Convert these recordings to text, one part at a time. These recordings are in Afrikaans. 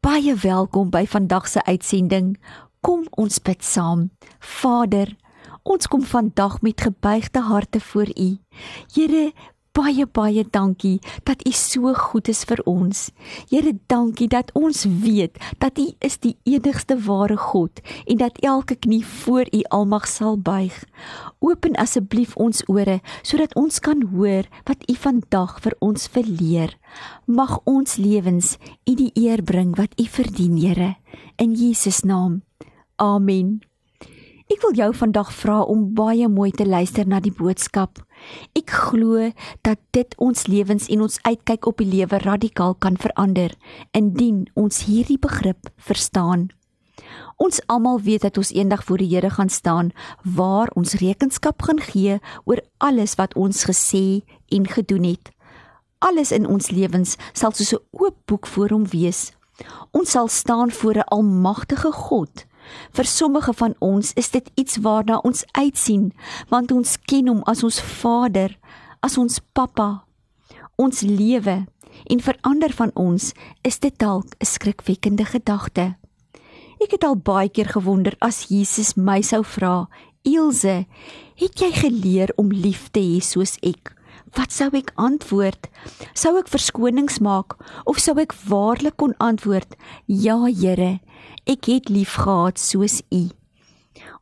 Baie welkom by vandag se uitsending. Kom ons bid saam. Vader, ons kom vandag met gebuigde harte voor U. Here, baie baie dankie dat U so goed is vir ons. Here, dankie dat ons weet dat U is die enigste ware God en dat elke knie voor U almag sal buig. Open asseblief ons ore sodat ons kan hoor wat U vandag vir ons verleer. Mag ons lewens U die eer bring wat U verdien, Here, in Jesus naam. Amen. Ek wil jou vandag vra om baie mooi te luister na die boodskap. Ek glo dat dit ons lewens en ons uitkyk op die lewe radikaal kan verander indien ons hierdie begrip verstaan. Ons almal weet dat ons eendag voor die Here gaan staan waar ons rekenskap gaan gee oor alles wat ons gesê en gedoen het. Alles in ons lewens sal soos 'n oop boek voor hom wees. Ons sal staan voor 'n almagtige God Vir sommige van ons is dit iets waarna ons uitsien, want ons ken hom as ons Vader, as ons Pappa. Ons lewe en vir ander van ons is dit dalk 'n skrikwekkende gedagte. Ek het al baie keer gewonder as Jesus my sou vra, "Ilse, het jy geleer om lief te hê soos ek?" Wat sou ek antwoord? Sou ek verskonings maak of sou ek waarlik kon antwoord: "Ja, Here, ek het lief gehad soos U."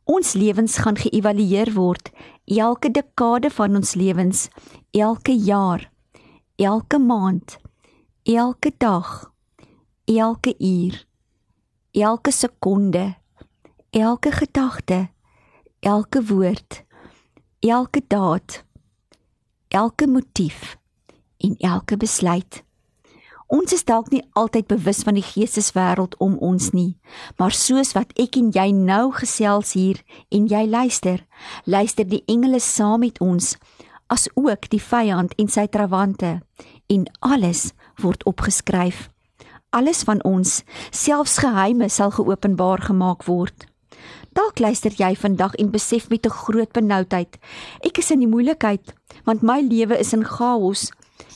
Ons lewens gaan geëvalueer word elke dekade van ons lewens, elke jaar, elke maand, elke dag, elke uur, elke sekonde, elke gedagte, elke woord, elke daad elke motief en elke besluit. Ons is dalk nie altyd bewus van die geesteswêreld om ons nie, maar soos wat ek en jy nou gesels hier en jy luister, luister die engele saam met ons, as ook die vyand en sy trawante en alles word opgeskryf. Alles van ons, selfs geheime sal geopenbaar gemaak word. Dalk luister jy vandag en besef met 'n groot benoudheid, ek is in die moeilikheid want my lewe is in chaos.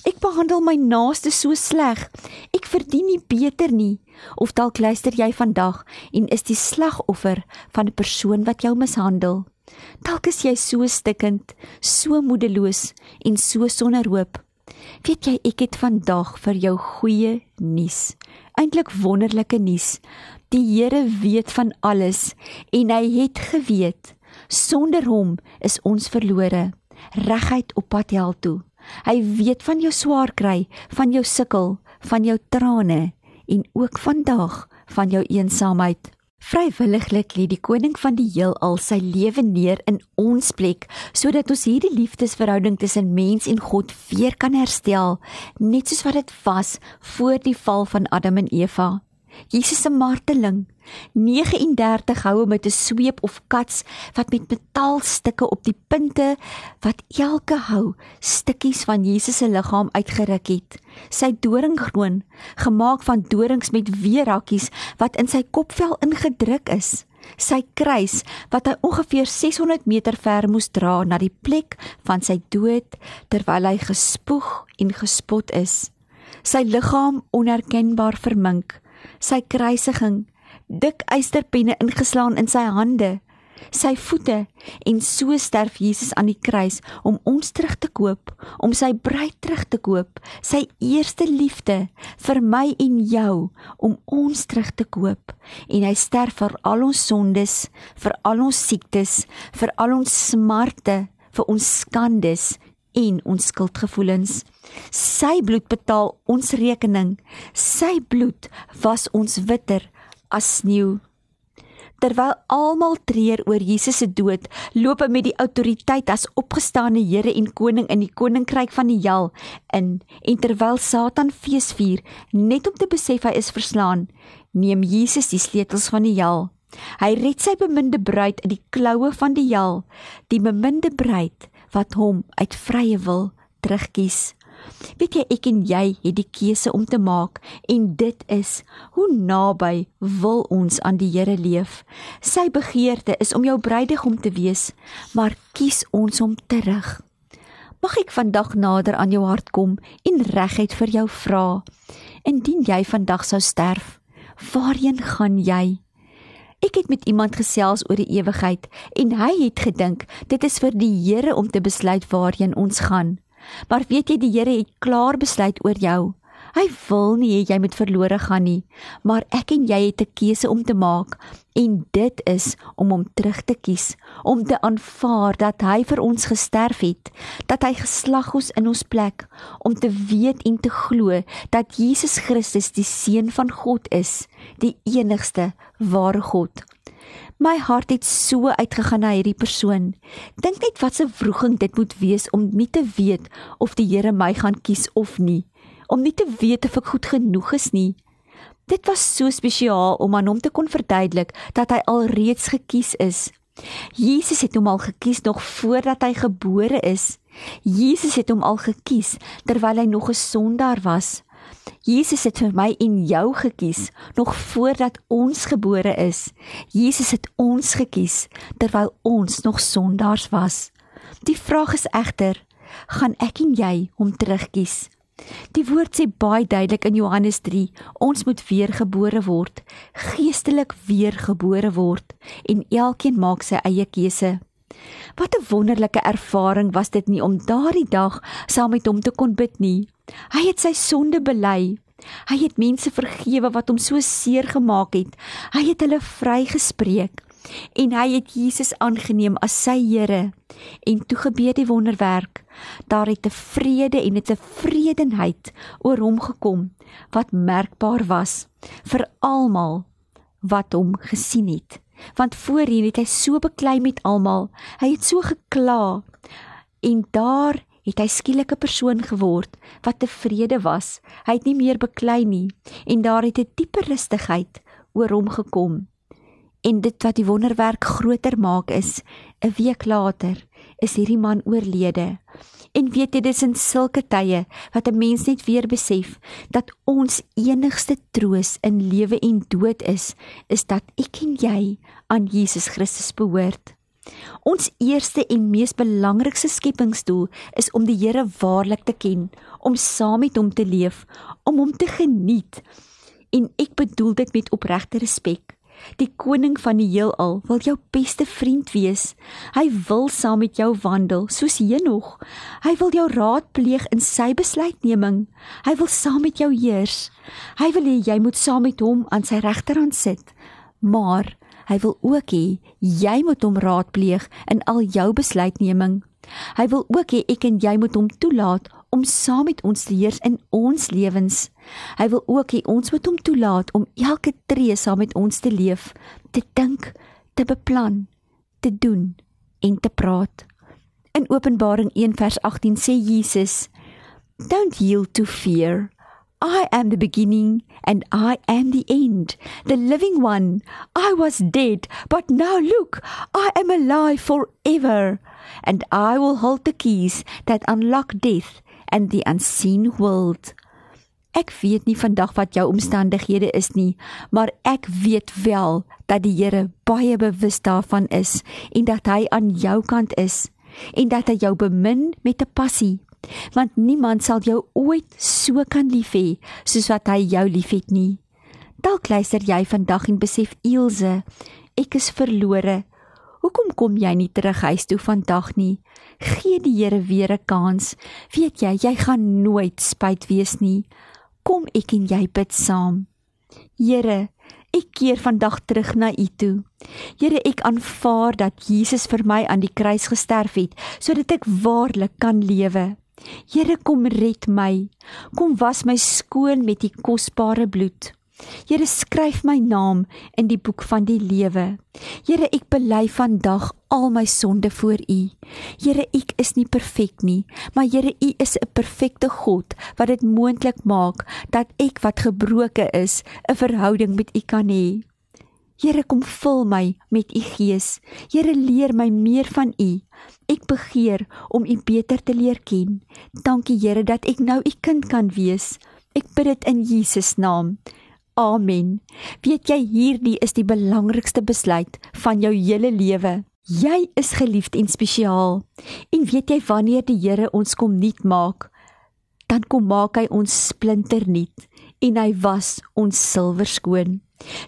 Ek behandel my naaste so sleg. Ek verdien nie beter nie. Of dalk luister jy vandag en is die slagoffer van 'n persoon wat jou mishandel. Dalk is jy so stikkend, so moedeloos en so sonder hoop. Weet jy, ek het vandag vir jou goeie nuus. Eintlik wonderlike nuus. Die Here weet van alles en hy het geweet sonder hom is ons verlore reguit op pad hel toe. Hy weet van jou swaar kry, van jou sukkel, van jou trane en ook vandag van jou eensaamheid. Vrywilliglik lê die koning van die heelal sy lewe neer in ons plek sodat ons hierdie liefdesverhouding tussen mens en God weer kan herstel, net soos wat dit was voor die val van Adam en Eva. Jesus se marteling 39 houe met 'n sweep of kats wat met metaalstukke op die punte wat elke hou stukkies van Jesus se liggaam uitgeruk het. Sy doringkroon gemaak van dorings met weerhakkies wat in sy kopvel ingedruk is. Sy kruis wat hy ongeveer 600 meter ver moes dra na die plek van sy dood terwyl hy gespoeg en gespot is. Sy liggaam onherkenbaar vermink sy kruisiging, dik eysterpenne ingeslaan in sy hande, sy voete en so sterf Jesus aan die kruis om ons terug te koop, om sy bruid terug te koop, sy eerste liefde vir my en jou om ons terug te koop. En hy sterf vir al ons sondes, vir al ons siektes, vir al ons smarte, vir ons skandes en ons skuldgevoelens. Sy bloed betaal ons rekening. Sy bloed was ons witter as sneeu. Terwyl almal treur oor Jesus se dood, loop hy met die autoriteit as opgestane Here en koning in die koninkryk van die hel in. En terwyl Satan feesvier, net om te besef hy is verslaan, neem Jesus die sleutels van die hel. Hy red sy beminde bruid uit die kloue van die hel, die beminde bruid wat hom uit vrye wil terugkies. Weet jy ek en jy het die keuse om te maak en dit is hoe naby wil ons aan die Here leef. Sy begeerte is om jou bruidegom te wees, maar kies ons om terug. Mag ek vandag nader aan jou hart kom en regheid vir jou vra. Indien jy vandag sou sterf, waarheen gaan jy? Ek het met iemand gesels oor die ewigheid en hy het gedink dit is vir die Here om te besluit waarheen ons gaan. Maar weet jy die Here het klaar besluit oor jou. Hy wil nie jy moet verlore gaan nie, maar ek en jy het 'n keuse om te maak en dit is om hom terug te kies, om te aanvaar dat hy vir ons gesterf het, dat hy geslag is in ons plek, om te weet en te glo dat Jesus Christus die seun van God is, die enigste ware God. My hart het so uitgegaan na hierdie persoon. Dink net wat 'n wroging dit moet wees om nie te weet of die Here my gaan kies of nie, om nie te weet of ek goed genoeg is nie. Dit was so spesiaal om aan hom te kon verduidelik dat hy alreeds gekies is. Jesus het hom al gekies nog voordat hy gebore is. Jesus het hom al gekies terwyl hy nog 'n sondaar was. Jesus het vir my en jou gekies nog voordat ons gebore is. Jesus het ons gekies terwyl ons nog sondaars was. Die vraag is egter, gaan ek en jy hom terugkies? Die woord sê baie duidelik in Johannes 3, ons moet weergebore word, geestelik weergebore word en elkeen maak sy eie keuse. Wat 'n wonderlike ervaring was dit nie om daardie dag saam met hom te kon bid nie. Hy het sy sonde bely. Hy het mense vergewe wat hom so seer gemaak het. Hy het hulle vrygespreek en hy het Jesus aangeneem as sy Here. En toe gebeur die wonderwerk. Daar het 'n vrede en 'n tevredenheid oor hom gekom wat merkbaar was vir almal wat hom gesien het. Want voorheen het hy so beklei met almal. Hy het so gekla en daar het hy skielik 'n persoon geword wat tevrede was. Hy het nie meer beklei nie en daar het 'n diepe rustigheid oor hom gekom. En dit wat die wonderwerk groter maak is, 'n week later is hierdie man oorlede. En weet jy dis in sulke tye wat 'n mens net weer besef dat ons enigste troos in lewe en dood is, is dat ek en jy aan Jesus Christus behoort. Ons eerste en mees belangrikste skepingsdoel is om die Here waarlik te ken, om saam met hom te leef, om hom te geniet. En ek bedoel dit met opregte respek. Die koning van die heelal wil jou beste vriend wees. Hy wil saam met jou wandel, soos Henog. Hy wil jou raadpleeg in sy besluitneming. Hy wil saam met jou heers. Hy wil hê jy moet saam met hom aan sy regterhand sit. Maar Hy wil ook hê jy moet hom raadpleeg in al jou besluitneming. Hy wil ook hê ek en jy moet hom toelaat om saam met ons te heers in ons lewens. Hy wil ook hê ons moet hom toelaat om elke tree saam met ons te leef, te dink, te beplan, te doen en te praat. In Openbaring 1:18 sê Jesus: Don't yield to fear. I am the beginning and I am the end, the living one. I was dead, but now look, I am alive forever, and I will hold the keys that unlock death and the unseen world. Ek weet nie vandag wat jou omstandighede is nie, maar ek weet wel dat die Here baie bewus daarvan is en dat hy aan jou kant is en dat hy jou bemin met 'n passie want niemand sal jou ooit so kan lief hê soos wat hy jou liefhet nie. Dalk luister jy vandag en besef Ilse, ek is verlore. Hoekom kom jy nie terug huis toe vandag nie? Gee die Here weer 'n kans. Weet jy, jy gaan nooit spyt wees nie. Kom ek en jy bid saam. Here, ek keer vandag terug na U toe. Here, ek aanvaar dat Jesus vir my aan die kruis gesterf het sodat ek waarlik kan lewe. Here kom red my. Kom was my skoon met u kosbare bloed. Here skryf my naam in die boek van die lewe. Here ek bely vandag al my sonde voor U. Here ek is nie perfek nie, maar Here U is 'n perfekte God wat dit moontlik maak dat ek wat gebroke is, 'n verhouding met U kan hê. Here kom vul my met U Gees. Here leer my meer van U. Ek begeer om U beter te leer ken. Dankie Here dat ek nou U kind kan wees. Ek bid dit in Jesus naam. Amen. Weet jy hierdie is die belangrikste besluit van jou hele lewe. Jy is geliefd en spesiaal. En weet jy wanneer die Here ons kom nuut maak, dan kom maak hy ons splinternuut en hy was ons silwer skoon.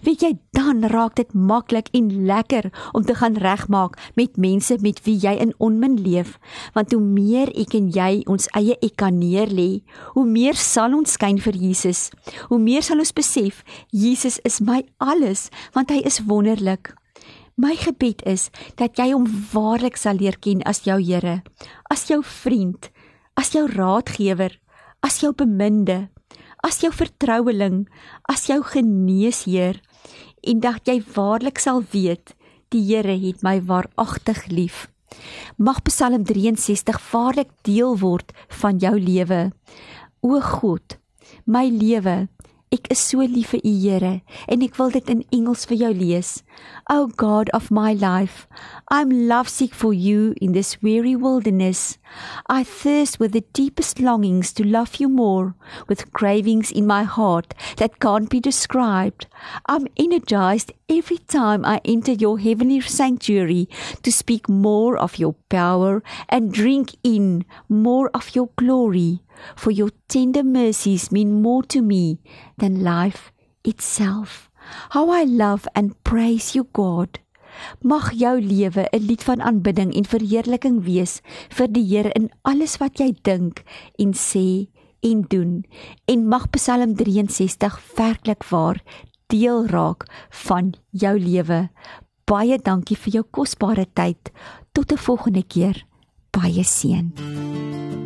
Weet jy dan raak dit maklik en lekker om te gaan regmaak met mense met wie jy in onmin leef, want hoe meer ek en jy ons eie ek kan neerlê, hoe meer sal ons skyn vir Jesus. Hoe meer sal ons besef Jesus is my alles, want hy is wonderlik. My gebed is dat jy hom waarlik sal leer ken as jou Here, as jou vriend, as jou raadgewer, as jou beminde as jou vertroueling, as jou geneesheer en dat jy waarlik sal weet die Here het my waaragtig lief. Mag Psalm 63 waarlik deel word van jou lewe. O God, my lewe Ek is so lief vir U Here en ek wil dit in Engels vir jou lees. O God of my life, I'm lovesick for you in this weary wilderness. I thirst with the deepest longings to love you more, with cravings in my heart that can't be described. I'm energized every time I enter your heavenly sanctuary to speak more of your power and drink in more of your glory for your tender mercies mean more to me than life itself. How I love and praise you, God. Mag jou lewe 'n lied van aanbidding en verheerliking wees vir die Here in alles wat jy dink en sê en doen. En mag Psalm 63 werklik waar deel raak van jou lewe. Baie dankie vir jou kosbare tyd. Tot 'n volgende keer. Baie seën.